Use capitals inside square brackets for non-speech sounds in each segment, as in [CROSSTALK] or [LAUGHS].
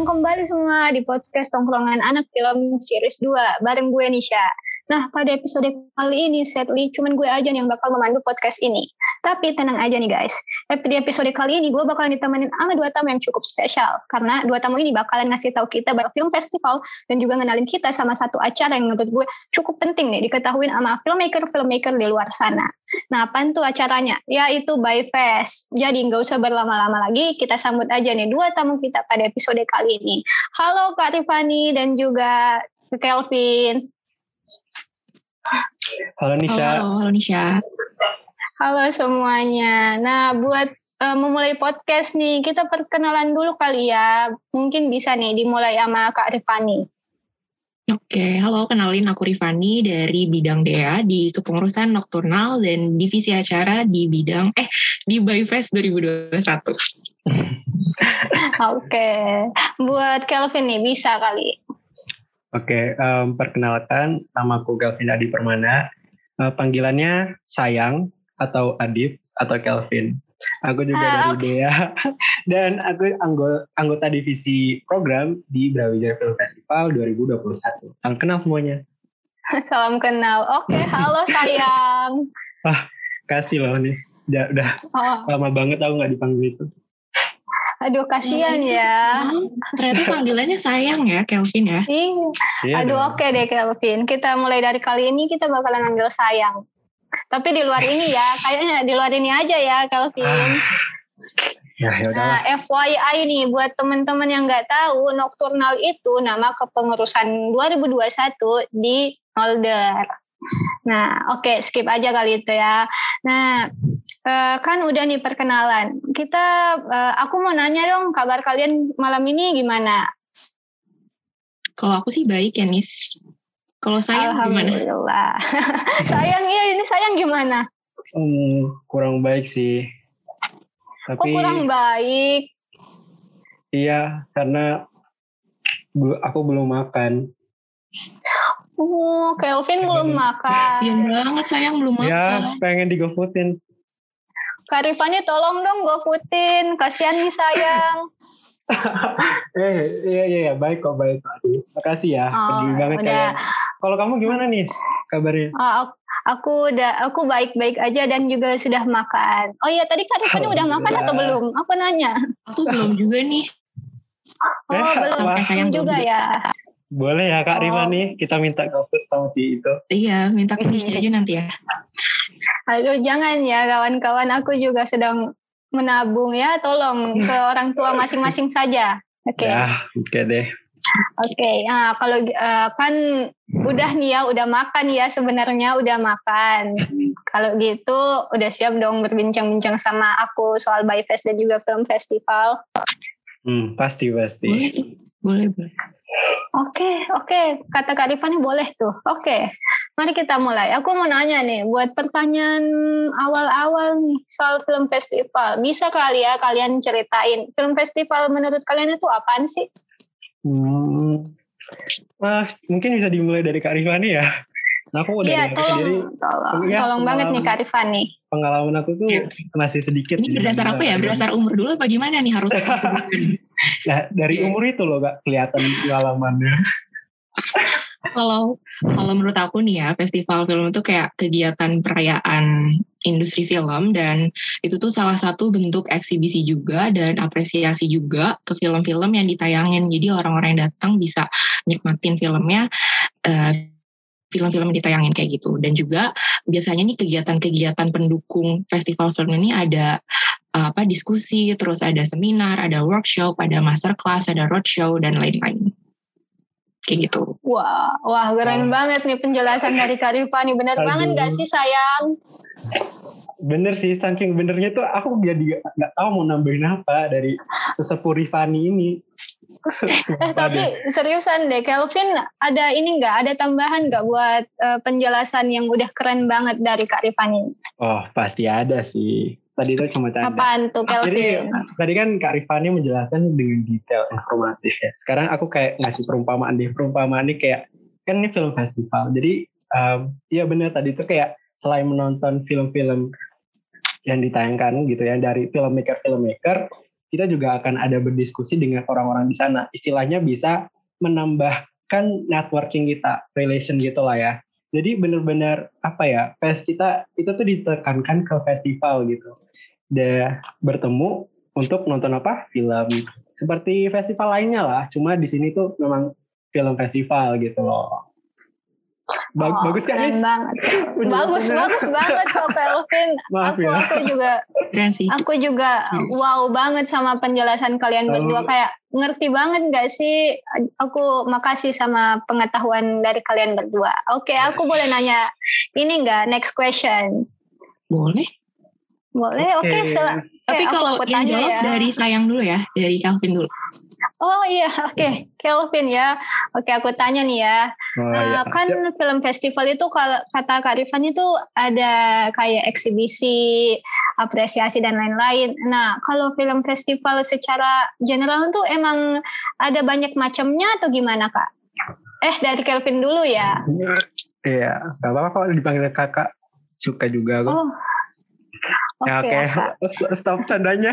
datang kembali semua di podcast Tongkrongan Anak Film Series 2 bareng gue Nisha. Nah, pada episode kali ini, sadly, cuman gue aja yang bakal memandu podcast ini. Tapi tenang aja nih guys, di episode kali ini gue bakalan ditemenin sama dua tamu yang cukup spesial. Karena dua tamu ini bakalan ngasih tahu kita banyak film festival dan juga ngenalin kita sama satu acara yang menurut gue cukup penting nih diketahui sama filmmaker-filmmaker di luar sana. Nah, apa tuh acaranya? Yaitu By Fest. Jadi nggak usah berlama-lama lagi, kita sambut aja nih dua tamu kita pada episode kali ini. Halo Kak Rifani dan juga Kelvin. Halo Nisha. Halo, halo Nisha. Halo semuanya. Nah, buat uh, memulai podcast nih, kita perkenalan dulu kali ya. Mungkin bisa nih dimulai sama Kak Rifani. Oke, halo kenalin aku Rifani dari bidang DEA di kepengurusan nokturnal dan divisi acara di bidang eh di Byfest 2021. [LAUGHS] Oke, buat Kelvin nih bisa kali. Oke, um, perkenalkan nama aku Kelvin Adi Permana. Uh, panggilannya sayang atau Adif atau Kelvin. Aku juga ah, dari okay. DEA [LAUGHS] dan aku anggota, anggota divisi program di Brawijaya Film Festival 2021. Salam kenal semuanya. [LAUGHS] Salam kenal. Oke, okay, [LAUGHS] halo sayang. Ah, kasih loh Nis. Udah, udah oh. lama banget aku nggak dipanggil itu. Aduh kasihan ya. Ternyata panggilannya sayang ya Kelvin ya. Iya. Aduh oke okay deh Kelvin. Kita mulai dari kali ini kita bakalan manggil sayang. Tapi di luar ini ya, [LAUGHS] kayaknya di luar ini aja ya, Kelvin. Ah. Ya, nah, FYI nih buat teman-teman yang nggak tahu, Nocturnal itu nama kepengurusan 2021 di Molder. Nah, oke, okay, skip aja kali itu ya. Nah, uh, kan udah nih perkenalan. Kita, uh, aku mau nanya dong, kabar kalian malam ini gimana? Kalau aku sih baik ya, Nis. Kalau sayang Alhamdulillah. gimana? [LAUGHS] sayang ya ini sayang gimana? Hmm, kurang baik sih. Tapi, Kok kurang baik? Iya, karena aku belum makan. Oh, Kelvin belum makan. Iya banget sayang belum ya, makan. Ya, pengen digofoodin. Kak Rifani tolong dong gofoodin, kasihan nih sayang. [LAUGHS] eh, iya, iya, iya, baik kok, baik kok. Makasih ya, oh, peduli banget udah. Kalau kamu gimana nih kabarnya? Oh, aku, aku udah, aku baik-baik aja dan juga sudah makan. Oh iya, tadi Kak Rifani udah makan atau belum? Aku nanya. Aku belum juga nih. Oh, eh, belum. Sayang juga ya. Boleh ya Kak oh. Rifani, kita minta GoFood sama si itu. Iya, minta ke aja nanti ya. Aduh, jangan ya kawan-kawan, aku juga sedang menabung ya, tolong ke [LAUGHS] orang tua masing-masing saja. Oke. Okay. Ya, oke okay deh. Oke, okay, nah kalau uh, kan udah nih ya, udah makan ya sebenarnya udah makan. Kalau gitu udah siap dong berbincang-bincang sama aku soal Byfest dan juga film festival. Hmm, pasti pasti. Boleh, boleh. Oke, okay, oke. Okay. Kata Kak Rifani boleh tuh. Oke, okay. mari kita mulai. Aku mau nanya nih, buat pertanyaan awal-awal nih soal film festival. Bisa kali ya kalian ceritain film festival menurut kalian itu apaan sih? Hmm. Nah, mungkin bisa dimulai dari Kak Rifani ya. Nah, aku udah iya, tolong, sendiri. Tolong, ya, tolong banget nih Kak Rifani. Pengalaman aku tuh ya. masih sedikit. Ini berdasar apa ya? Berdasar umur dulu apa gimana nih harus? [LAUGHS] nah, dari umur itu loh Kak kelihatan pengalamannya. kalau kalau menurut aku nih ya festival film itu kayak kegiatan perayaan industri film dan itu tuh salah satu bentuk eksibisi juga dan apresiasi juga ke film-film yang ditayangin jadi orang-orang yang datang bisa nikmatin filmnya uh, film-film yang ditayangin kayak gitu. Dan juga biasanya nih kegiatan-kegiatan pendukung festival film ini ada apa diskusi, terus ada seminar, ada workshop, ada masterclass, ada roadshow dan lain-lain. Kayak gitu. Wah, wah keren wow. banget nih penjelasan dari Karifa nih. Bener Aduh. banget gak sih sayang? Bener sih, saking benernya tuh aku jadi gak tahu mau nambahin apa dari sesepuh Rifani ini [LAUGHS] eh tapi seriusan deh, Kelvin ada ini nggak, ada tambahan nggak buat uh, penjelasan yang udah keren banget dari Kak Rifani? Oh pasti ada sih. Tadi itu cuma tanda. Apaan tuh Kelvin? Tadi, tadi kan Kak Rifani menjelaskan dengan detail informatif ya. Sekarang aku kayak ngasih perumpamaan deh. Perumpamaan ini kayak kan ini film festival. Jadi um, iya benar tadi itu kayak selain menonton film-film yang ditayangkan gitu ya dari filmmaker-filmmaker kita juga akan ada berdiskusi dengan orang-orang di sana. Istilahnya bisa menambahkan networking kita, relation gitu lah ya. Jadi benar-benar apa ya, fest kita itu tuh ditekankan ke festival gitu. Dan bertemu untuk nonton apa? Film. Seperti festival lainnya lah, cuma di sini tuh memang film festival gitu loh. Bag oh, bagus kan banget. [LAUGHS] bagus bagus banget kok Kelvin. [LAUGHS] Maaf aku ya. aku juga aku juga wow banget sama penjelasan kalian berdua kayak ngerti banget gak sih? Aku makasih sama pengetahuan dari kalian berdua. Oke, okay, aku boleh nanya ini enggak next question? Boleh. Boleh, oke. Okay. Okay. Tapi kalau aku yang jawab ya. dari sayang dulu ya, dari Calvin dulu. Oh iya, [LAUGHS] oke, okay. Kelvin ya. Oke, okay, aku tanya nih ya. Oh, uh, kan ya. film festival itu kalau kata Kak Rifan itu ada kayak eksibisi, apresiasi dan lain-lain. Nah, kalau film festival secara general tuh emang ada banyak macamnya atau gimana Kak? Eh, dari Kelvin dulu ya. Iya, gak apa-apa kalau dipanggil kakak. Suka juga aku. Oh. Ya, oke, okay, okay. [LAUGHS] stop tandanya.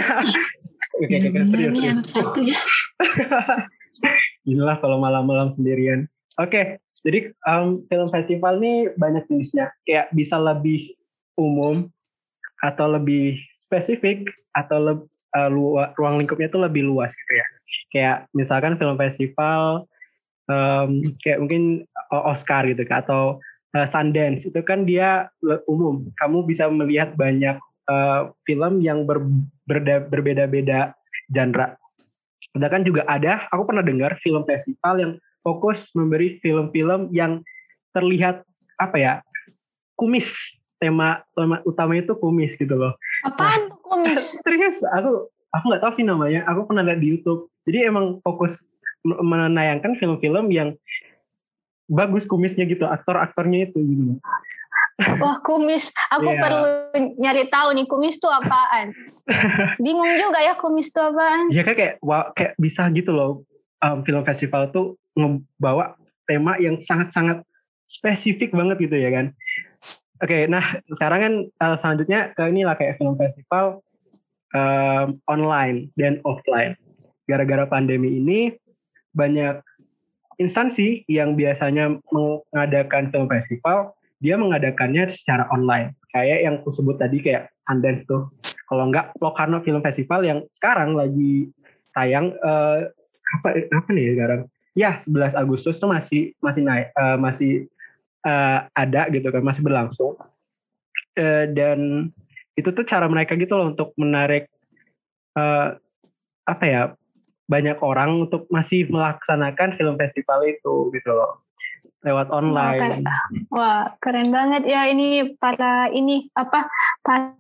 Oke, okay, okay, serius, serius. anak satu ya. [LAUGHS] Inilah kalau malam-malam sendirian. Oke, okay, jadi um, film festival ini banyak jenisnya. Kayak bisa lebih umum atau lebih spesifik atau le, uh, ruang lingkupnya itu lebih luas gitu ya. Kayak misalkan film festival um, kayak mungkin Oscar gitu kan atau uh, Sundance itu kan dia umum. Kamu bisa melihat banyak uh, film yang ber, berbeda-beda genre. Sedangkan juga ada, aku pernah dengar film festival yang fokus memberi film-film yang terlihat apa ya kumis tema tema utama itu kumis gitu loh. Apaan nah, kumis? [LAUGHS] Serius, aku aku nggak tahu sih namanya. Aku pernah lihat di YouTube. Jadi emang fokus menayangkan film-film yang bagus kumisnya gitu, aktor-aktornya itu gitu. Wah kumis, aku yeah. perlu nyari tahu nih kumis tuh apaan. [LAUGHS] Bingung juga ya kumis tuh apaan. Iya kan kayak wah, kayak bisa gitu loh um, film festival tuh ngebawa tema yang sangat-sangat spesifik banget gitu ya kan. Oke, okay, nah sekarang kan uh, selanjutnya ke ini lah kayak film festival um, online dan offline. Gara-gara pandemi ini banyak instansi yang biasanya mengadakan film festival dia mengadakannya secara online. Kayak yang aku sebut tadi kayak Sundance tuh. Kalau enggak Locarno Film Festival yang sekarang lagi tayang uh, apa apa nih sekarang? Ya 11 Agustus tuh masih masih naik uh, masih uh, ada gitu kan masih berlangsung. Uh, dan itu tuh cara mereka gitu loh untuk menarik uh, apa ya banyak orang untuk masih melaksanakan film festival itu gitu loh lewat online. Wah, keren banget ya ini para ini apa para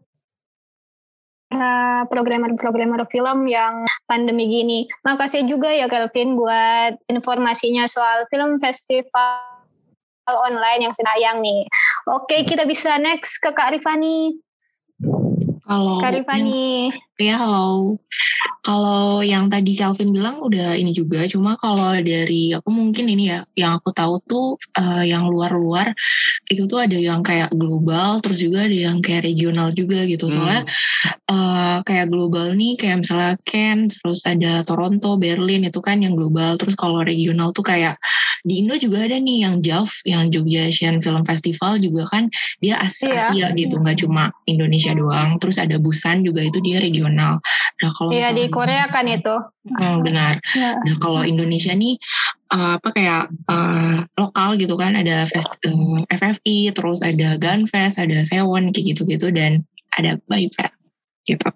programmer-programmer film yang pandemi gini. Makasih juga ya Kelvin buat informasinya soal film festival online yang sedang nih. Oke, kita bisa next ke Kak Rifani. Kalau Kak Rifani. Ya, halo. Kalau yang tadi Calvin bilang udah ini juga, cuma kalau dari aku mungkin ini ya, yang aku tahu tuh uh, yang luar-luar itu tuh ada yang kayak global, terus juga ada yang kayak regional juga gitu. Hmm. Soalnya uh, kayak global nih, kayak misalnya Cannes, terus ada Toronto, Berlin itu kan yang global. Terus kalau regional tuh kayak di Indo juga ada nih yang JAV, yang Jogja Asian Film Festival juga kan dia Asia, iya. gitu, nggak cuma Indonesia doang. Terus ada Busan juga itu dia regional regional. Nah kalau iya di Korea kan itu. Hmm, benar. Ya. Nah kalau Indonesia nih uh, apa kayak uh, lokal gitu kan ada fest, uh, eh, FFI, terus ada Gunfest, ada Sewon kayak gitu-gitu dan ada Bayfest gitu.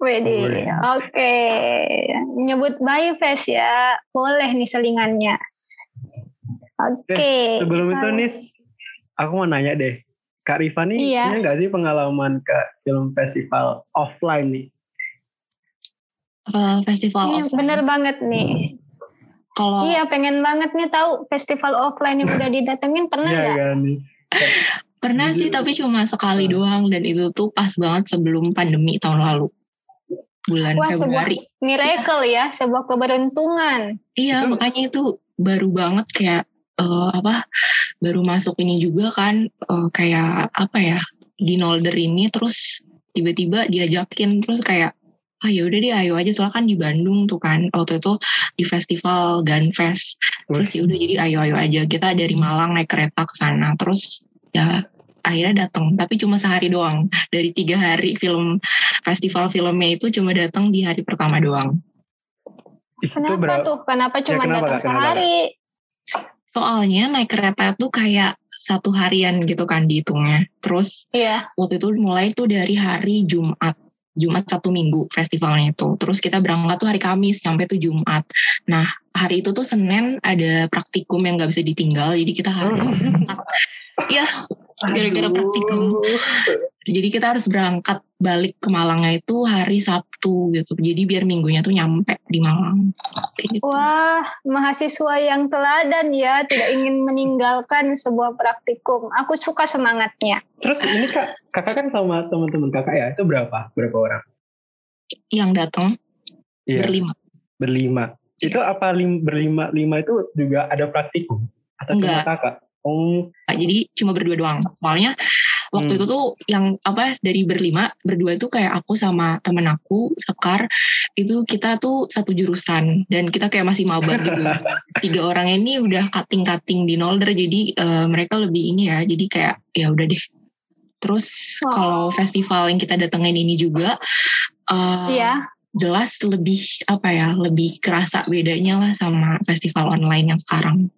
Wedi, oke. Okay. Nyebut Bayfest ya, boleh nih selingannya. Oke. Okay. Sebelum itu nih, aku mau nanya deh. Kak Rifani iya. punya nggak sih pengalaman ke film festival offline nih? Uh, festival iya, offline. Bener banget nih. Kalau iya pengen banget nih tahu festival offline yang udah didatengin pernah iya, nggak? Ya, pernah sih tapi cuma sekali nah. doang dan itu tuh pas banget sebelum pandemi tahun lalu bulan Wah, Februari. Sebuah miracle ya, sebuah keberuntungan. Iya, itu. makanya itu baru banget kayak uh, apa? Baru masuk ini juga kan uh, kayak apa ya? Di Nolder ini terus tiba-tiba diajakin terus kayak ah ya udah deh ayo aja. Soalnya kan di Bandung tuh kan waktu itu di festival Gunfest. Terus ya udah jadi ayo ayo aja. Kita dari Malang naik kereta ke sana. Terus ya akhirnya datang tapi cuma sehari doang. Dari tiga hari film festival filmnya itu cuma datang di hari pertama doang. Kenapa tuh? Kenapa cuma ya, datang sehari? Soalnya naik kereta tuh kayak satu harian gitu kan dihitungnya. Terus iya. waktu itu mulai tuh dari hari Jumat Jumat Sabtu Minggu festivalnya itu. Terus kita berangkat tuh hari Kamis sampai tuh Jumat. Nah hari itu tuh Senin ada praktikum yang nggak bisa ditinggal, jadi kita harus Iya, gara-gara praktikum. Jadi kita harus berangkat balik ke Malangnya itu hari Sabtu gitu. Jadi biar minggunya tuh nyampe di Malang. Gitu. Wah, mahasiswa yang teladan ya, tidak ingin meninggalkan sebuah praktikum. Aku suka semangatnya. Terus ini kak, kakak kan sama teman-teman kakak ya, itu berapa? Berapa orang? Yang datang iya. berlima. Berlima. Itu apa lim, berlima lima itu juga ada praktikum? Atau Enggak. cuma kakak? Oh. Jadi cuma berdua doang. Soalnya waktu hmm. itu tuh yang apa dari berlima, berdua itu kayak aku sama temen aku, Sekar, itu kita tuh satu jurusan dan kita kayak masih maba gitu. [LAUGHS] Tiga orang ini udah cutting-cutting di Nolder jadi uh, mereka lebih ini ya. Jadi kayak ya udah deh. Terus oh. kalau festival yang kita datengin ini juga uh, yeah jelas lebih apa ya lebih kerasa bedanya lah sama festival online yang sekarang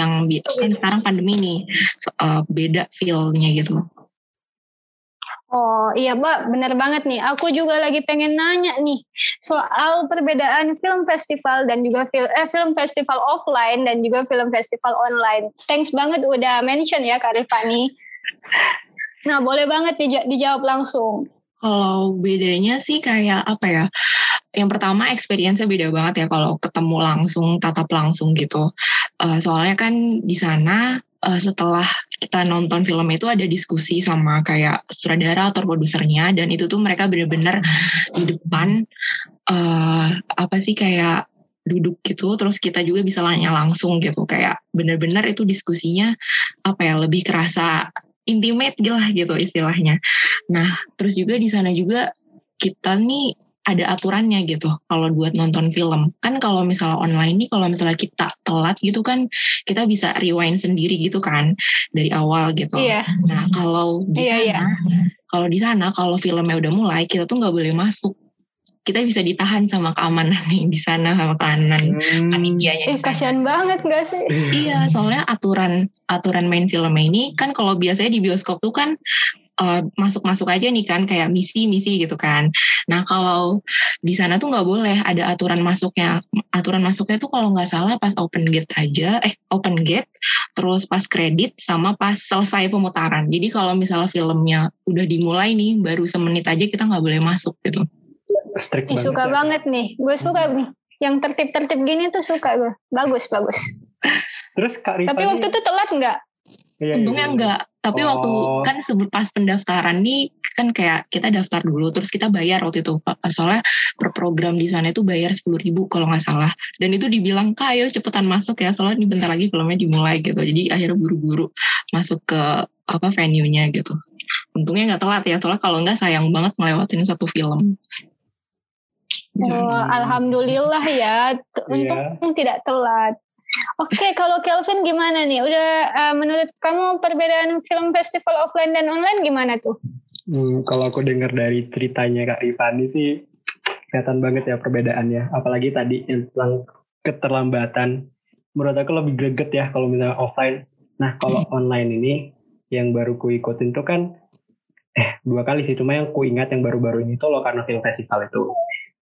yang kan sekarang pandemi nih uh, beda feelnya gitu Oh iya mbak, bener banget nih. Aku juga lagi pengen nanya nih soal perbedaan film festival dan juga film, eh, film festival offline dan juga film festival online. Thanks banget udah mention ya Kak Rifani. Nah boleh banget dij dijawab langsung. Kalau bedanya sih kayak apa ya? yang pertama experience-nya beda banget ya kalau ketemu langsung tatap langsung gitu uh, soalnya kan di sana uh, setelah kita nonton film itu ada diskusi sama kayak sutradara atau produsernya dan itu tuh mereka bener-bener di depan uh, apa sih kayak duduk gitu terus kita juga bisa nanya langsung gitu kayak bener-bener itu diskusinya apa ya lebih kerasa intimate gitu istilahnya nah terus juga di sana juga kita nih ada aturannya gitu kalau buat nonton film kan kalau misalnya online nih kalau misalnya kita telat gitu kan kita bisa rewind sendiri gitu kan dari awal gitu iya. nah kalau di iya, iya. sana iya. kalau di sana kalau filmnya udah mulai kita tuh nggak boleh masuk kita bisa ditahan sama keamanan nih di sana sama keamanan hmm. panitianya. Eh kasihan banget gak sih? iya, soalnya aturan aturan main film ini kan kalau biasanya di bioskop tuh kan uh, masuk-masuk aja nih kan kayak misi-misi gitu kan. Nah kalau di sana tuh nggak boleh ada aturan masuknya. Aturan masuknya tuh kalau nggak salah pas open gate aja, eh open gate, terus pas kredit sama pas selesai pemutaran. Jadi kalau misalnya filmnya udah dimulai nih, baru semenit aja kita nggak boleh masuk gitu. Ih, suka ya. banget nih, gue suka nih. Yang tertib-tertib gini tuh suka gue. Bagus, bagus. Terus Kak Tapi waktu itu telat nggak? Iya, iya, Untungnya iya, iya. enggak. Tapi oh. waktu kan pas pendaftaran nih kan kayak kita daftar dulu terus kita bayar waktu itu. Soalnya per program di sana itu bayar sepuluh ribu kalau nggak salah. Dan itu dibilang kak ayo cepetan masuk ya soalnya ini bentar lagi filmnya dimulai gitu. Jadi akhirnya buru-buru masuk ke apa venue-nya gitu. Untungnya nggak telat ya soalnya kalau nggak sayang banget ngelewatin satu film. Oh, alhamdulillah ya, untuk yeah. tidak telat. Oke, okay, kalau Kelvin gimana nih? Udah uh, menurut kamu perbedaan film festival offline dan online gimana tuh? Hmm, kalau aku dengar dari ceritanya Kak Rifani sih kelihatan banget ya perbedaannya. Apalagi tadi yang tentang keterlambatan. Menurut aku lebih greget ya kalau misalnya offline. Nah kalau hmm. online ini yang baru ku ikutin tuh kan eh dua kali sih cuma yang ku ingat yang baru-baru ini tuh loh karena film festival itu.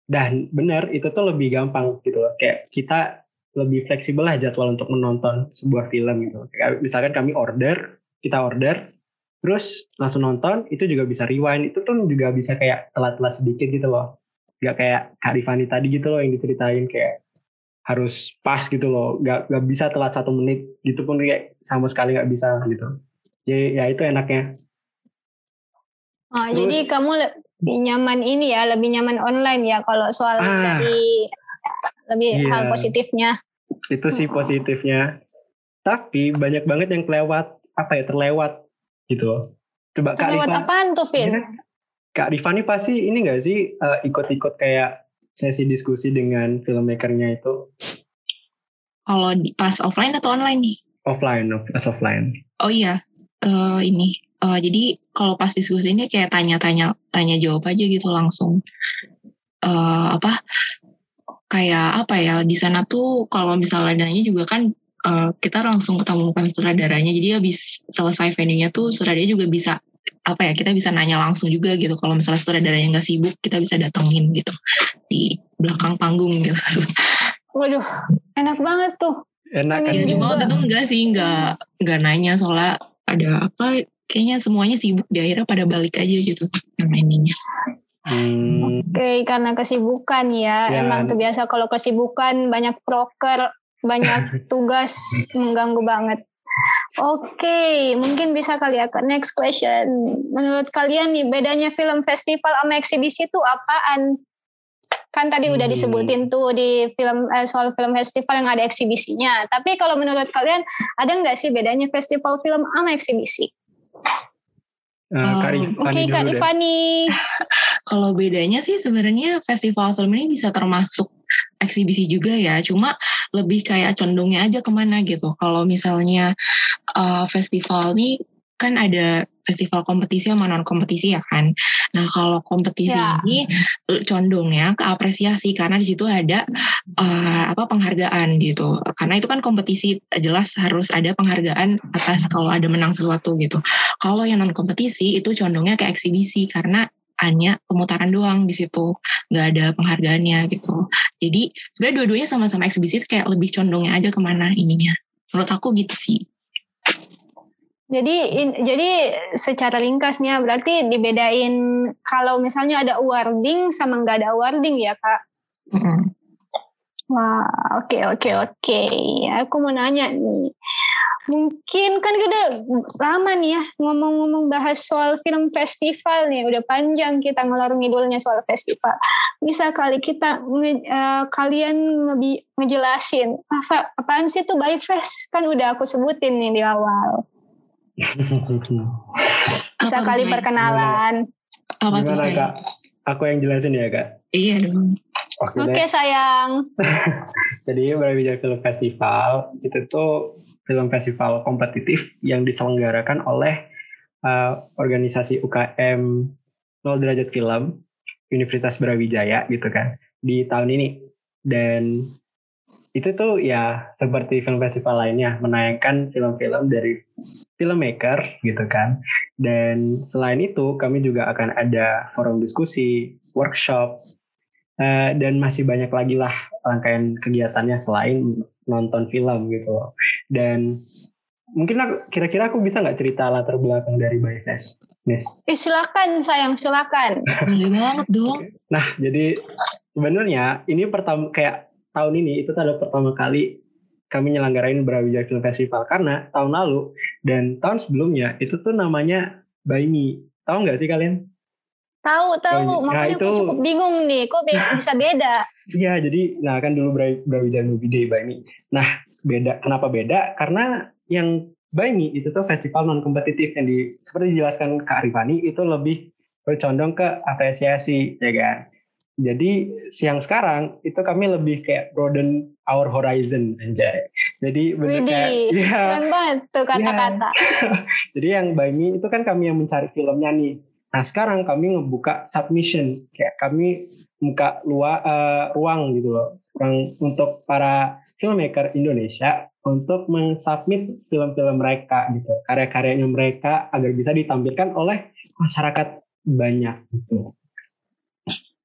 Dan benar itu tuh lebih gampang gitu loh. Kayak kita lebih fleksibel lah jadwal untuk menonton sebuah film gitu. Misalkan kami order, kita order, terus langsung nonton, itu juga bisa rewind. Itu tuh juga bisa kayak telat-telat sedikit gitu loh. Gak kayak Kak Rifani tadi gitu loh yang diceritain kayak harus pas gitu loh. Gak, gak bisa telat satu menit gitu pun kayak sama sekali gak bisa gitu. Jadi ya itu enaknya. Oh, terus, jadi kamu lebih nyaman ini ya, lebih nyaman online ya kalau soal ah, dari lebih iya. hal positifnya itu sih positifnya tapi banyak banget yang kelewat apa ya terlewat gitu coba terlewat Kak apaan tuh Vin Kak Rifani pasti ini nggak sih uh, ikut-ikut kayak sesi diskusi dengan filmmakernya itu? Kalau di pas offline atau online nih? Offline, pas offline. Oh iya, uh, ini. Uh, jadi kalau pas diskusi ini kayak tanya-tanya, tanya jawab aja gitu langsung. Uh, apa? Kayak apa ya? Di sana tuh kalau misalnya nanya juga kan uh, kita langsung ketemu kan sutradaranya. Jadi habis selesai venue-nya tuh sutradaranya juga bisa apa ya kita bisa nanya langsung juga gitu kalau misalnya sutradaranya nggak sibuk kita bisa datengin gitu di belakang panggung gitu. [LAUGHS] Waduh, enak banget tuh. Enak kan? Ya, cuma waktu itu enggak sih, enggak enggak nanya soalnya ada apa kayaknya semuanya sibuk di akhirnya pada balik aja gitu yang ininya. Hmm. Oke, okay, karena kesibukan ya. ya. Emang tuh biasa kalau kesibukan banyak proker, banyak [LAUGHS] tugas mengganggu banget. Oke, okay, mungkin bisa kali ya next question. Menurut kalian nih bedanya film festival sama eksibisi itu apaan? Kan tadi hmm. udah disebutin tuh di film eh, soal film festival yang ada eksibisinya. Tapi kalau menurut kalian ada nggak sih bedanya festival film sama eksibisi? Uh, Oke, okay, Kak Rifani. [LAUGHS] Kalau bedanya sih sebenarnya festival film ini bisa termasuk eksibisi juga ya. Cuma lebih kayak condongnya aja ke mana gitu. Kalau misalnya uh, festival nih kan ada festival kompetisi sama non kompetisi ya kan. Nah kalau kompetisi ya. ini condongnya ke apresiasi karena di situ ada uh, apa penghargaan gitu. Karena itu kan kompetisi jelas harus ada penghargaan atas kalau ada menang sesuatu gitu. Kalau yang non kompetisi itu condongnya ke eksibisi karena hanya pemutaran doang di situ nggak ada penghargaannya gitu jadi sebenarnya dua-duanya sama-sama eksibisi kayak lebih condongnya aja ke mana ininya menurut aku gitu sih jadi in, jadi secara ringkasnya berarti dibedain kalau misalnya ada awarding sama nggak ada awarding ya kak. Mm. Wah oke okay, oke okay, oke. Okay. Aku mau nanya nih. Mungkin kan kita lama nih ya ngomong-ngomong bahas soal film festival nih. Udah panjang kita ngelor ngidulnya soal festival. Bisa kali kita uh, kalian lebih ngejelasin apa apaan sih tuh Fest? Kan udah aku sebutin nih di awal. [LAUGHS] Bisa kali perkenalan. Apa tuh Kak? Aku yang jelasin ya Kak? Iya dong. Oke, okay, okay, sayang. [LAUGHS] Jadi Brawijaya Film Festival itu tuh film festival kompetitif yang diselenggarakan oleh uh, organisasi UKM 0 derajat film Universitas Brawijaya gitu kan di tahun ini dan itu tuh ya seperti film festival lainnya menayangkan film-film dari filmmaker gitu kan dan selain itu kami juga akan ada forum diskusi workshop uh, dan masih banyak lagi lah rangkaian kegiatannya selain nonton film gitu loh dan mungkin kira-kira aku bisa nggak cerita latar belakang dari Bayfest, Nis? Eh, silakan sayang, silakan. Boleh banget dong. Nah, jadi sebenarnya ini pertama kayak tahun ini itu adalah pertama kali kami nyelenggarain Brawijaya Film Festival karena tahun lalu dan tahun sebelumnya itu tuh namanya Me. Tahu nggak sih kalian? Tahu, tahu. Nah, Makanya itu, aku cukup bingung nih, kok [LAUGHS] bisa beda? Iya, jadi nah kan dulu Brawijaya Movie Day Me. Nah, beda. Kenapa beda? Karena yang Me itu tuh festival non kompetitif yang di seperti dijelaskan Kak Arifani itu lebih bercondong ke apresiasi, ya kan? Jadi siang sekarang itu kami lebih kayak broaden our horizon anjay. Jadi benar kayak ya. banget tuh iya. kata-kata. Ya. [LAUGHS] Jadi yang by me itu kan kami yang mencari filmnya nih. Nah sekarang kami ngebuka submission kayak kami buka luar uh, ruang gitu loh, ruang untuk para filmmaker Indonesia untuk mensubmit film-film mereka gitu, karya-karyanya mereka agar bisa ditampilkan oleh masyarakat banyak gitu.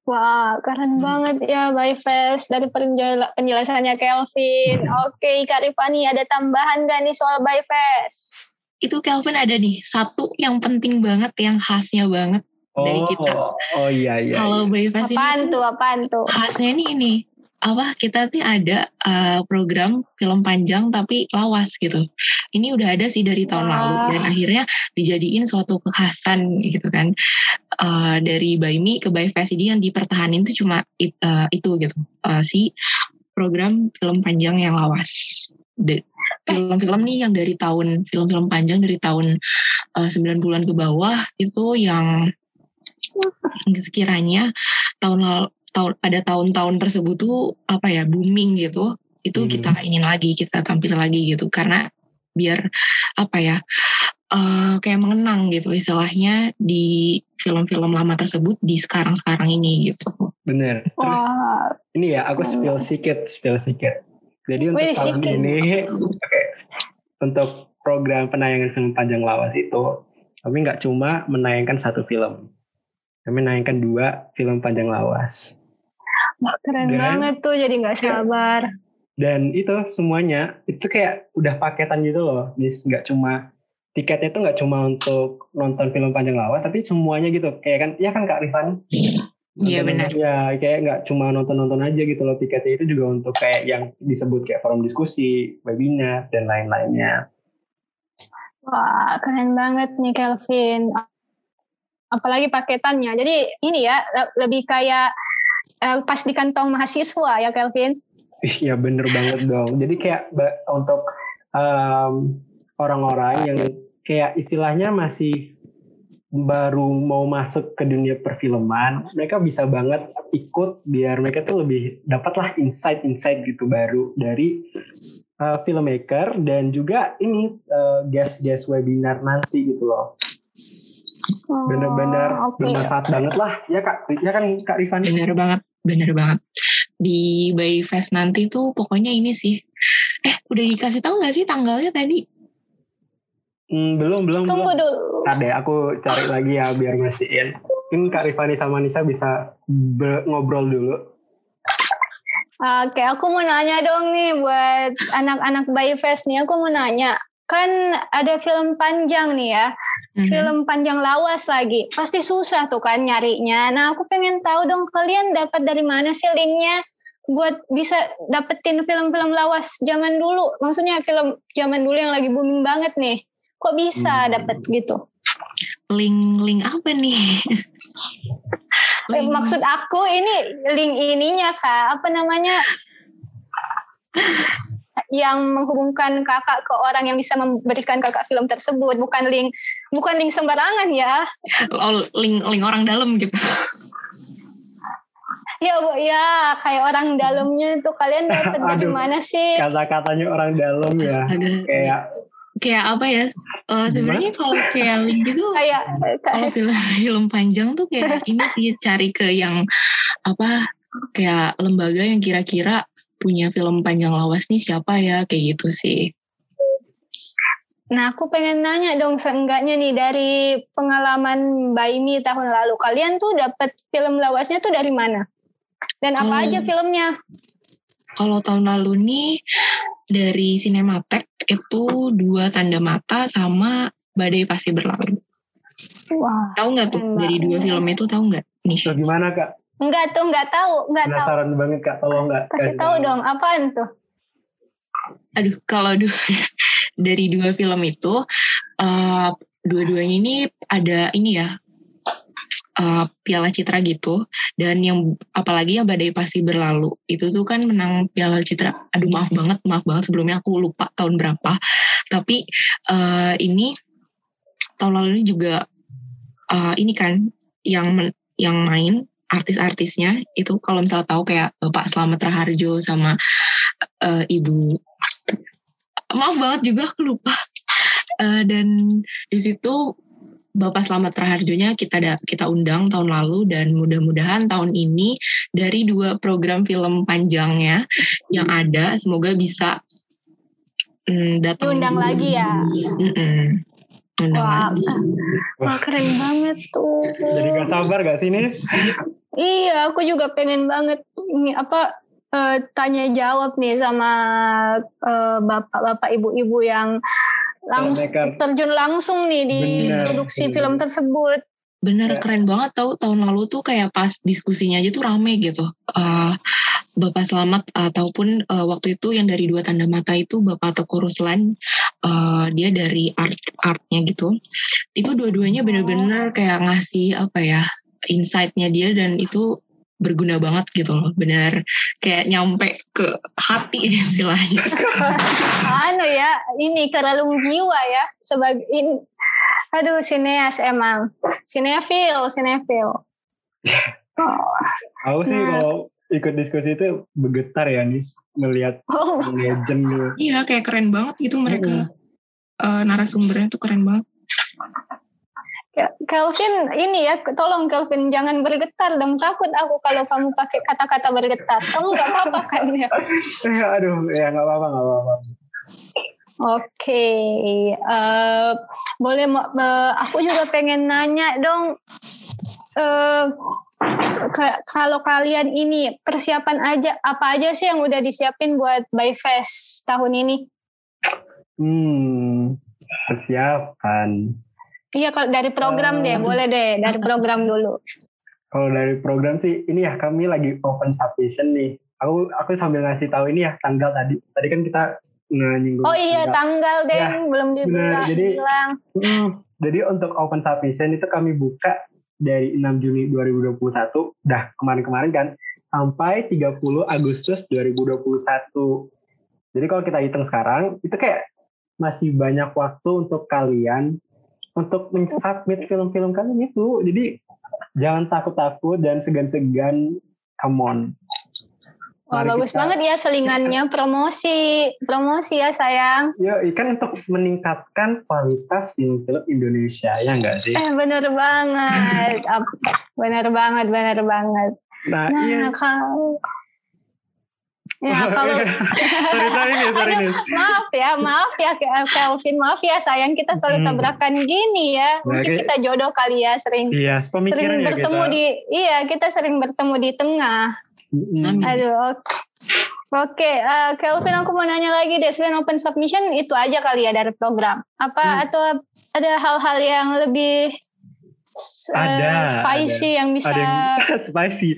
Wah, keren hmm. banget ya Fest dari penjelasannya Kelvin. Hmm. Oke, Kak Rifani ada tambahan gak nih soal Fest? Itu Kelvin ada nih, satu yang penting banget, yang khasnya banget oh, dari kita. Oh iya iya. Kalau iya. Fest ini apaan tuh, apaan tuh? Khasnya ini ini, apa kita tuh ada uh, program film panjang tapi lawas gitu. Ini udah ada sih dari tahun Wah. lalu dan akhirnya dijadiin suatu kekhasan gitu kan. Uh, dari Baimi ke By Fest ini yang dipertahanin tuh cuma it, uh, itu gitu. Uh, si program film panjang yang lawas. film-film nih yang dari tahun film-film panjang dari tahun uh, 9 bulan ke bawah itu yang sekiranya tahun lalu tahun pada tahun-tahun tersebut tuh apa ya booming gitu itu hmm. kita ingin lagi kita tampil lagi gitu karena biar apa ya uh, kayak mengenang gitu istilahnya di film-film lama tersebut di sekarang-sekarang ini gitu. Bener. Terus wow. ini ya aku spill sedikit, spill sedikit. Jadi untuk Wih, tahun sikit. ini, oke, okay, untuk program penayangan film panjang lawas itu, kami nggak cuma menayangkan satu film, kami menayangkan dua film panjang lawas. Wah keren Dan, banget tuh, jadi nggak sabar dan itu semuanya itu kayak udah paketan gitu loh Nis nggak cuma tiketnya itu nggak cuma untuk nonton film panjang lawas tapi semuanya gitu kayak kan ya kan kak Rifan Iya benar. Ya kayak nggak cuma nonton-nonton aja gitu loh tiketnya itu juga untuk kayak yang disebut kayak forum diskusi, webinar dan lain-lainnya. Wah keren banget nih Kelvin. Apalagi paketannya. Jadi ini ya lebih kayak uh, pas di kantong mahasiswa ya Kelvin. Iya bener banget dong. Jadi kayak untuk um, orang-orang yang kayak istilahnya masih baru mau masuk ke dunia perfilman, mereka bisa banget ikut biar mereka tuh lebih dapatlah insight-insight gitu baru dari uh, filmmaker dan juga ini uh, guest-guest webinar nanti gitu loh. Oh, Bener-bener okay. bermanfaat banget lah, ya kak, ya kan kak Rifan? Bener banget, bener banget di Bay Fest nanti tuh pokoknya ini sih. Eh, udah dikasih tahu nggak sih tanggalnya tadi? Hmm, belum, belum. Tunggu belum. dulu. Ada, aku cari lagi ya biar mastiin. Mungkin Kak Rifani sama Nisa bisa ngobrol dulu. Oke, aku mau nanya dong nih buat anak-anak Bay Fest nih. Aku mau nanya, kan ada film panjang nih ya mm-hmm. film panjang lawas lagi. Pasti susah tuh kan nyarinya. Nah aku pengen tahu dong kalian dapat dari mana sih linknya buat bisa dapetin film-film lawas zaman dulu? Maksudnya film zaman dulu yang lagi booming banget nih. Kok bisa hmm. dapet gitu? Link link apa nih? Link. [LAUGHS] maksud aku ini link ininya kak. Apa namanya? [LAUGHS] Yang menghubungkan kakak ke orang yang bisa memberikan kakak film tersebut. Bukan link bukan link sembarangan ya. Oh, link link orang dalam gitu. Ya bu ya kayak orang dalamnya itu. Kalian dapat dari mana sih? kata-katanya orang dalam ya. Kayak kayak apa ya? Uh, sebenarnya kalau kayak link gitu kayak kalau film [LAUGHS] film panjang tuh kayak [LAUGHS] ini sih cari ke yang apa kayak lembaga yang kira-kira punya film panjang lawas nih siapa ya kayak gitu sih. Nah, aku pengen nanya dong seenggaknya nih dari pengalaman Baimi tahun lalu. Kalian tuh dapat film lawasnya tuh dari mana? Dan apa hmm. aja filmnya? Kalau tahun lalu nih dari Cinematek itu dua tanda mata sama Badai Pasti Berlalu. Wah. Tahu nggak tuh dari dua film itu tahu nggak? Nih. Gimana kak? Enggak tuh, enggak tahu, enggak tahu. Penasaran banget Kak, tolong enggak. Kasih tahu dong, apaan tuh? Aduh, kalau dua, dari dua film itu, uh, dua-duanya ini ada ini ya, uh, Piala Citra gitu, dan yang apalagi yang Badai Pasti Berlalu, itu tuh kan menang Piala Citra. Aduh maaf banget, maaf banget. Sebelumnya aku lupa tahun berapa. Tapi uh, ini tahun lalu ini juga uh, ini kan yang men, yang main artis-artisnya. Itu kalau misalnya tahu kayak Bapak Slamet Raharjo sama uh, Ibu maaf banget juga aku lupa uh, dan di situ Bapak Slamet Raharjonya kita da, kita undang tahun lalu dan mudah-mudahan tahun ini dari dua program film panjangnya yang ada semoga bisa mm, datang undang lagi ya. Mm -mm. Wah, wah keren banget tuh. Jadi gak sabar gak sih Nis? Iya, aku juga pengen banget ini apa uh, tanya jawab nih sama uh, bapak-bapak ibu-ibu yang langsung terjun langsung nih di bener, produksi bener. film tersebut. Bener ya. keren banget tau tahun lalu tuh kayak pas diskusinya aja tuh rame gitu. Uh, Bapak Selamat ataupun uh, waktu itu yang dari dua tanda mata itu Bapak Toko Ruslan uh, dia dari art artnya gitu. Itu dua-duanya bener-bener kayak ngasih apa ya insight-nya dia dan itu berguna banget gitu loh benar kayak nyampe ke hati [LAUGHS] istilahnya anu ya ini keralung jiwa ya sebagai in, aduh sineas emang Sinefil, sinefil. oh. [LAUGHS] Aku sih nah. kalau ikut diskusi itu bergetar ya nih melihat [LAUGHS] oh. legend gitu. Iya kayak keren banget gitu mereka. Hmm. Uh, narasumbernya tuh keren banget. Kelvin ini ya, tolong Kelvin jangan bergetar dong. Takut aku kalau kamu pakai kata-kata bergetar. Kamu gak apa-apa kan ya? [LAUGHS] Aduh, ya gak apa-apa, gak apa-apa. Oke, okay. uh, eh, boleh uh, aku juga pengen nanya dong. Uh, kalau kalian ini persiapan aja apa aja sih yang udah disiapin buat Byfest tahun ini? Hmm, persiapan. Iya kalau dari program uh, deh, boleh deh dari program dulu. Kalau dari program sih ini ya kami lagi open submission nih. Aku aku sambil ngasih tahu ini ya tanggal tadi. Tadi kan kita nyinggung. Oh iya tanggal, tanggal deh, ya, belum dibilang. Jadi, hmm, jadi untuk open submission itu kami buka dari 6 Juni 2021, dah kemarin-kemarin kan, sampai 30 Agustus 2021. Jadi kalau kita hitung sekarang, itu kayak masih banyak waktu untuk kalian untuk mensubmit film-film kalian itu. Jadi jangan takut-takut dan segan-segan. Come on. Wah Mari bagus kita, banget ya selingannya promosi promosi ya sayang. Ya ikan untuk meningkatkan kualitas film-film Indonesia ya enggak sih? Eh benar banget, benar banget, benar banget. Nah, nah iya. kalau Ya kalau [LAUGHS] sorry, sorry, sorry, Aduh, maaf ya, maaf ya Kelvin, maaf ya sayang kita selalu hmm. tabrakan gini ya. Mungkin nah, kita jodoh kali ya sering iya, sering ya bertemu kita. di iya kita sering bertemu di tengah. Hmm. Aduh, oke. Oke, uh, Kelvin aku mau nanya lagi deh selain open submission itu aja kali ya dari program. Apa hmm. atau ada hal-hal yang lebih ada spicy ada. yang bisa ada yang, [LAUGHS] spicy.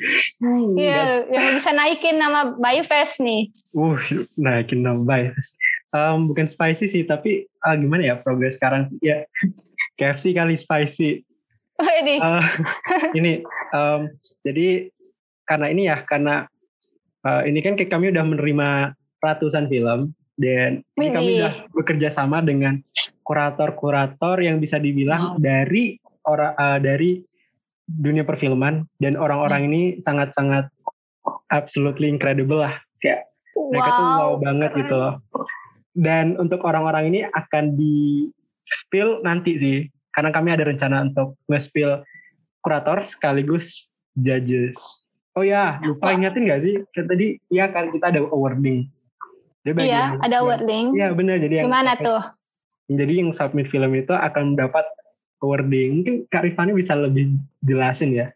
Iya hmm, yang bisa naikin nama Byfest nih. Uh naikin nama Byfest. Um, bukan spicy sih tapi uh, gimana ya progres sekarang? Ya [LAUGHS] KFC kali spicy. Oh, ini. Uh, [LAUGHS] ini um, jadi karena ini ya karena uh, ini kan kami udah menerima ratusan film dan ini kami udah bekerja sama dengan kurator-kurator yang bisa dibilang wow. dari orang uh, dari dunia perfilman dan orang-orang ini sangat-sangat absolutely incredible lah. Kayak wow. mereka tuh wow banget gitu loh. Dan untuk orang-orang ini akan di spill nanti sih karena kami ada rencana untuk nge-spill kurator sekaligus judges. Oh ya lupa ingetin gak sih? Tadi ya kan kita ada awarding. Iya ada awarding. Iya benar jadi gimana yang tuh? jadi yang submit film itu akan mendapat wording. Mungkin Kak Rifani bisa lebih jelasin ya.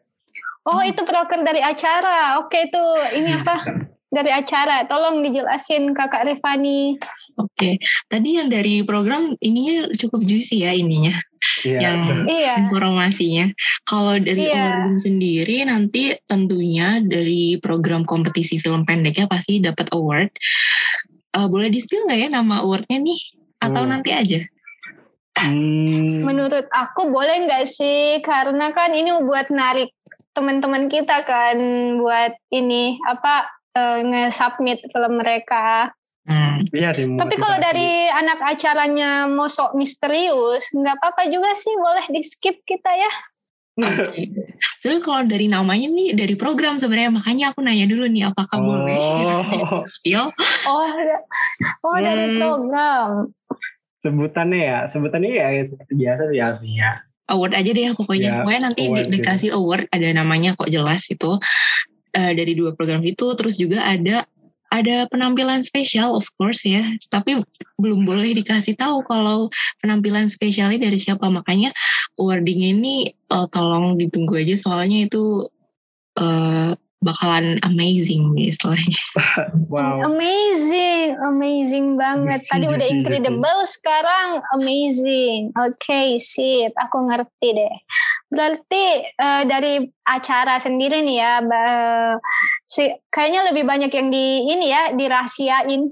Oh itu proker dari acara. Oke itu ini apa? Dari acara. Tolong dijelasin Kakak Rifani. Oke, tadi yang dari program ini cukup juicy ya ininya, yeah. yang iya. informasinya. Kalau dari yeah. award sendiri nanti tentunya dari program kompetisi film pendeknya pasti dapat award. Uh, boleh di spill nggak ya nama awardnya nih? Atau hmm. nanti aja? Hmm. Menurut aku boleh nggak sih? Karena kan ini buat narik teman-teman kita kan buat ini apa uh, nge-submit film mereka. Hmm, iya sih. Tapi kalau dari anak acaranya mau sok misterius, nggak apa-apa juga sih, boleh di skip kita ya. [LAUGHS] Tapi kalau dari namanya nih dari program sebenarnya makanya aku nanya dulu nih apakah oh. boleh? oh, [LAUGHS] oh dari hmm. program sebutannya ya sebutannya ya seperti biasa sih artinya award aja deh pokoknya. Ya, pokoknya nanti award di, dikasih award ada namanya kok jelas itu. Uh, dari dua program itu terus juga ada ada penampilan spesial of course ya. Tapi belum boleh dikasih tahu kalau penampilan spesialnya dari siapa. Makanya awarding ini uh, tolong ditunggu aja. Soalnya itu uh, bakalan amazing istilahnya. [LAUGHS] wow. Amazing, amazing banget. Tadi udah incredible, sekarang amazing. Oke, okay, sip. Aku ngerti deh. Berarti uh, dari acara sendiri nih ya, uh, si, kayaknya lebih banyak yang di ini ya dirahasiain.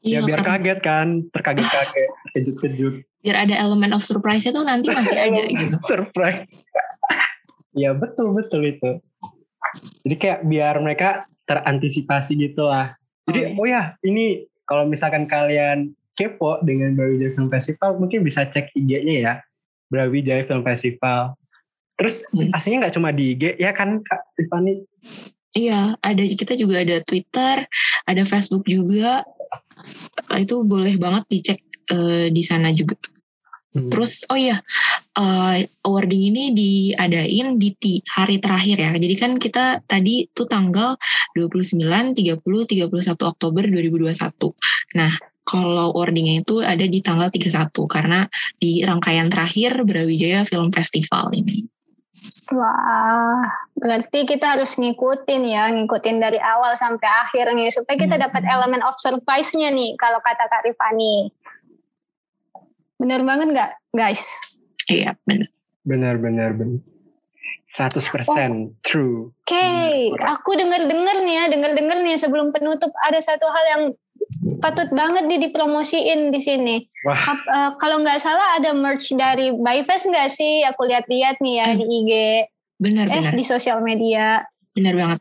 Ya, biar kaget kan, terkaget-kaget, [LAUGHS] kejut-kejut. Biar ada elemen of surprise itu nanti masih ada [LAUGHS] gitu. surprise. ya betul betul itu jadi kayak biar mereka terantisipasi gitu lah. Jadi oh, oh ya ini kalau misalkan kalian kepo dengan Brawijaya Film Festival mungkin bisa cek IG-nya ya. Brawijaya Film Festival. Terus Hmm. aslinya nggak cuma di IG ya kan Kak Tiffany? Iya, ada kita juga ada Twitter, ada Facebook juga. Itu boleh banget dicek eh, di sana juga. Hmm. Terus oh iya, eh, awarding ini diadain di ti- hari terakhir ya. Jadi kan kita tadi tuh tanggal 29, 30, 31 Oktober 2021. Nah, kalau awardingnya itu ada di tanggal 31 karena di rangkaian terakhir Brawijaya Film Festival ini. Wah, berarti kita harus ngikutin ya, ngikutin dari awal sampai akhir nih, supaya kita Hmm. dapat elemen of surprise-nya nih, kalau kata Kak Rifani. Bener banget nggak, guys? Iya, benar. Benar benar benar. 100% true. Oke, Hmm, aku denger-denger nih ya, denger-denger nih sebelum penutup ada satu hal yang patut banget nih dipromosiin di sini. Wah, Ap- eh, kalau nggak salah ada merch dari Byfest nggak sih? Aku lihat-lihat nih ya Hmm. di IG, Benar, eh benar. di sosial media. Benar banget.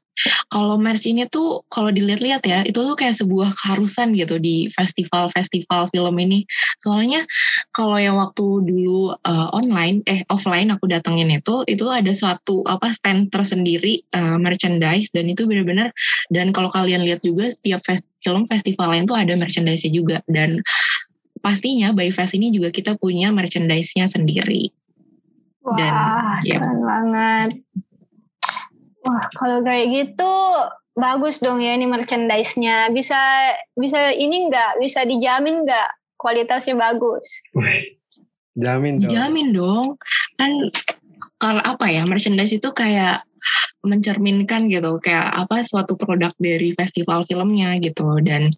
Kalau merch ini tuh kalau dilihat-lihat ya, itu tuh kayak sebuah keharusan gitu di festival-festival film ini. Soalnya kalau yang waktu dulu uh, online, eh offline aku datengin itu, itu ada suatu apa stand tersendiri uh, merchandise dan itu benar-benar dan kalau kalian lihat juga setiap fest, film festival lain tuh ada merchandise-nya juga dan pastinya by Fest ini juga kita punya merchandise-nya sendiri. Dan, Wah, ya. keren banget. Wah, kalau kayak gitu bagus dong ya ini merchandise-nya. Bisa bisa ini nggak? Bisa dijamin nggak kualitasnya bagus? jamin dong. Dijamin dong. Kan kalau apa ya, merchandise itu kayak mencerminkan gitu, kayak apa suatu produk dari festival filmnya gitu dan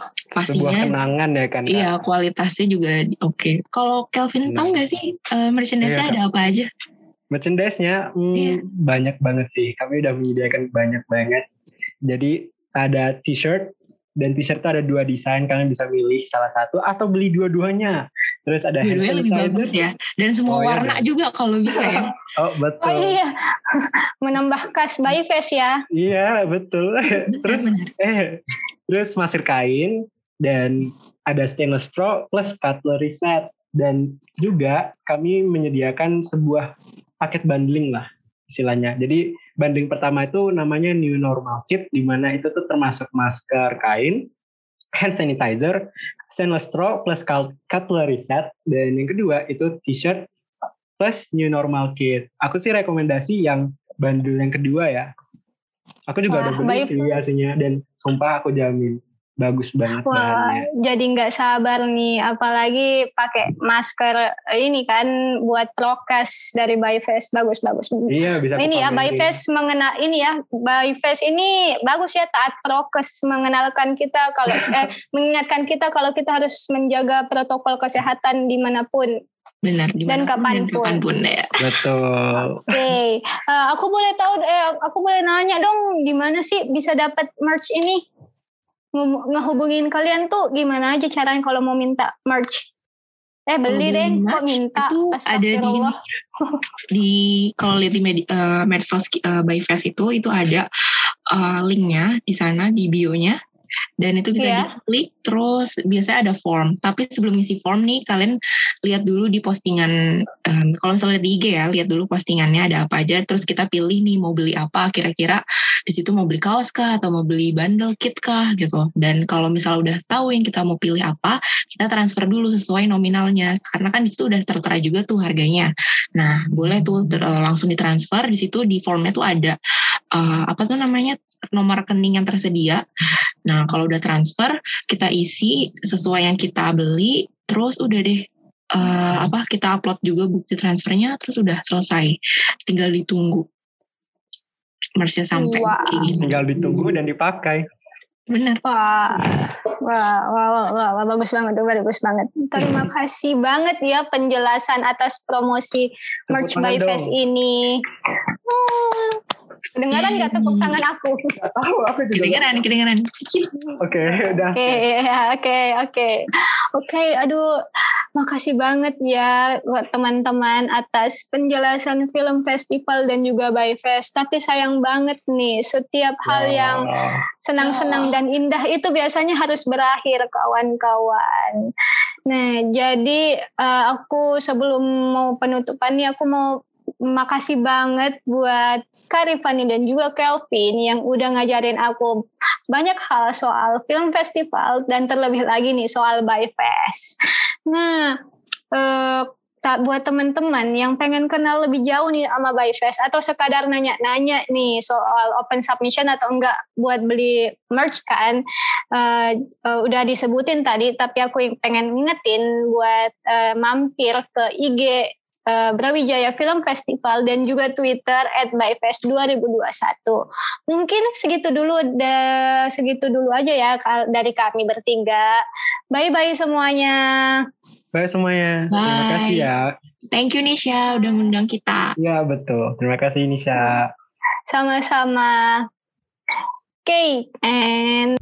Sebuah pastinya kenangan ya kan iya kualitasnya juga oke. Kalau Kelvin tahu Benar. nggak sih eh, merchandise-nya Iya, ada apa aja? Merchandise-nya hmm, Iya. banyak banget sih. Kami udah menyediakan banyak banget. Jadi ada t-shirt dan t-shirt ada dua desain. Kalian bisa milih salah satu atau beli dua-duanya. Terus ada Dua-duanya lebih bagus ya. Dan semua Oh, iya warna dong. juga kalau bisa ya. [LAUGHS] Oh betul. Oh iya, [LAUGHS] menambah kas Byfest ya. Iya betul. [LAUGHS] terus Benar. eh terus masker kain dan ada stainless straw plus cutlery set dan juga kami menyediakan sebuah paket bundling lah istilahnya. Jadi bundling pertama itu namanya new normal kit di mana itu tuh termasuk masker kain, hand sanitizer, stainless straw plus cut- cutlery set dan yang kedua itu t-shirt plus new normal kit. Aku sih rekomendasi yang bundle yang kedua ya. Aku juga Wah, udah beli sih aslinya dan sumpah aku jamin bagus banget Wah, bahannya. jadi nggak sabar nih, apalagi pakai masker ini kan buat prokes dari Byfest bagus-bagus. Iya bisa Ini ya. Byfest mengenal ini ya Byfest ini bagus ya taat prokes mengenalkan kita kalau [LAUGHS] eh, mengingatkan kita kalau kita harus menjaga protokol kesehatan di mana pun. Benar. Dan kapan pun. kapan pun ya. Betul. Oke, Eh, aku boleh tahu eh aku boleh nanya dong di mana sih bisa dapat merch ini? Nge- Ngehubungin kalian tuh gimana aja caranya kalau mau minta merch? Eh beli deh, kok minta? itu ada di [LAUGHS] di kalau lihat di medi- eh, medsos uh, by Fest itu itu ada eh, linknya di sana di bionya dan itu bisa Iya. diklik terus biasanya ada form. Tapi sebelum isi form nih kalian lihat dulu di postingan em, kalau misalnya di IG ya lihat dulu postingannya ada apa aja. Terus kita pilih nih mau beli apa kira-kira di situ mau beli kaos kah atau mau beli bundle kit kah gitu. Dan kalau misalnya udah tahu yang kita mau pilih apa kita transfer dulu sesuai nominalnya. Karena kan di situ udah tertera juga tuh harganya. Nah boleh tuh ter- eh, langsung ditransfer. Di situ di formnya tuh ada eh, apa tuh namanya nomor rekening yang tersedia nah kalau udah transfer kita isi sesuai yang kita beli terus udah deh eh, apa kita upload juga bukti transfernya terus udah selesai tinggal ditunggu merchnya sampai kayak gitu. Tinggal ditunggu dan dipakai. bener Wah, wah, wah, wah, wah, wah, bagus banget tuh, bagus banget. Terima kasih banget ya penjelasan atas promosi Tepuk merch by dong. Fest ini. Hmm. Kedengaran nggak tepuk tangan aku? Gak tahu aku juga. kedengeran kedengeran Oke, [LAUGHS] udah. Oke, ya, oke, oke, oke. Aduh, makasih banget ya buat teman-teman atas penjelasan film festival dan juga by Fest. Tapi sayang banget nih, setiap hal yang Wah. senang-senang dan indah itu biasanya harus berakhir kawan-kawan. Nah, jadi eh, aku sebelum mau penutupan nih aku mau makasih banget buat Karifani dan juga Kelvin yang udah ngajarin aku banyak hal soal film festival dan terlebih lagi nih soal Byfest. Nah, eh, tak buat teman-teman yang pengen kenal lebih jauh nih sama Byfest atau sekadar nanya-nanya nih soal open submission atau enggak buat beli merch kan uh, uh, udah disebutin tadi tapi aku pengen ngingetin buat uh, mampir ke IG uh, Brawijaya Film Festival dan juga Twitter at Byfest 2021. Mungkin segitu dulu, da, segitu dulu aja ya dari kami bertiga. Bye-bye semuanya. Bye semuanya. Bye. Terima kasih ya. Thank you Nisha udah ngundang kita. Iya betul. Terima kasih Nisha. Sama-sama. Oke, okay, and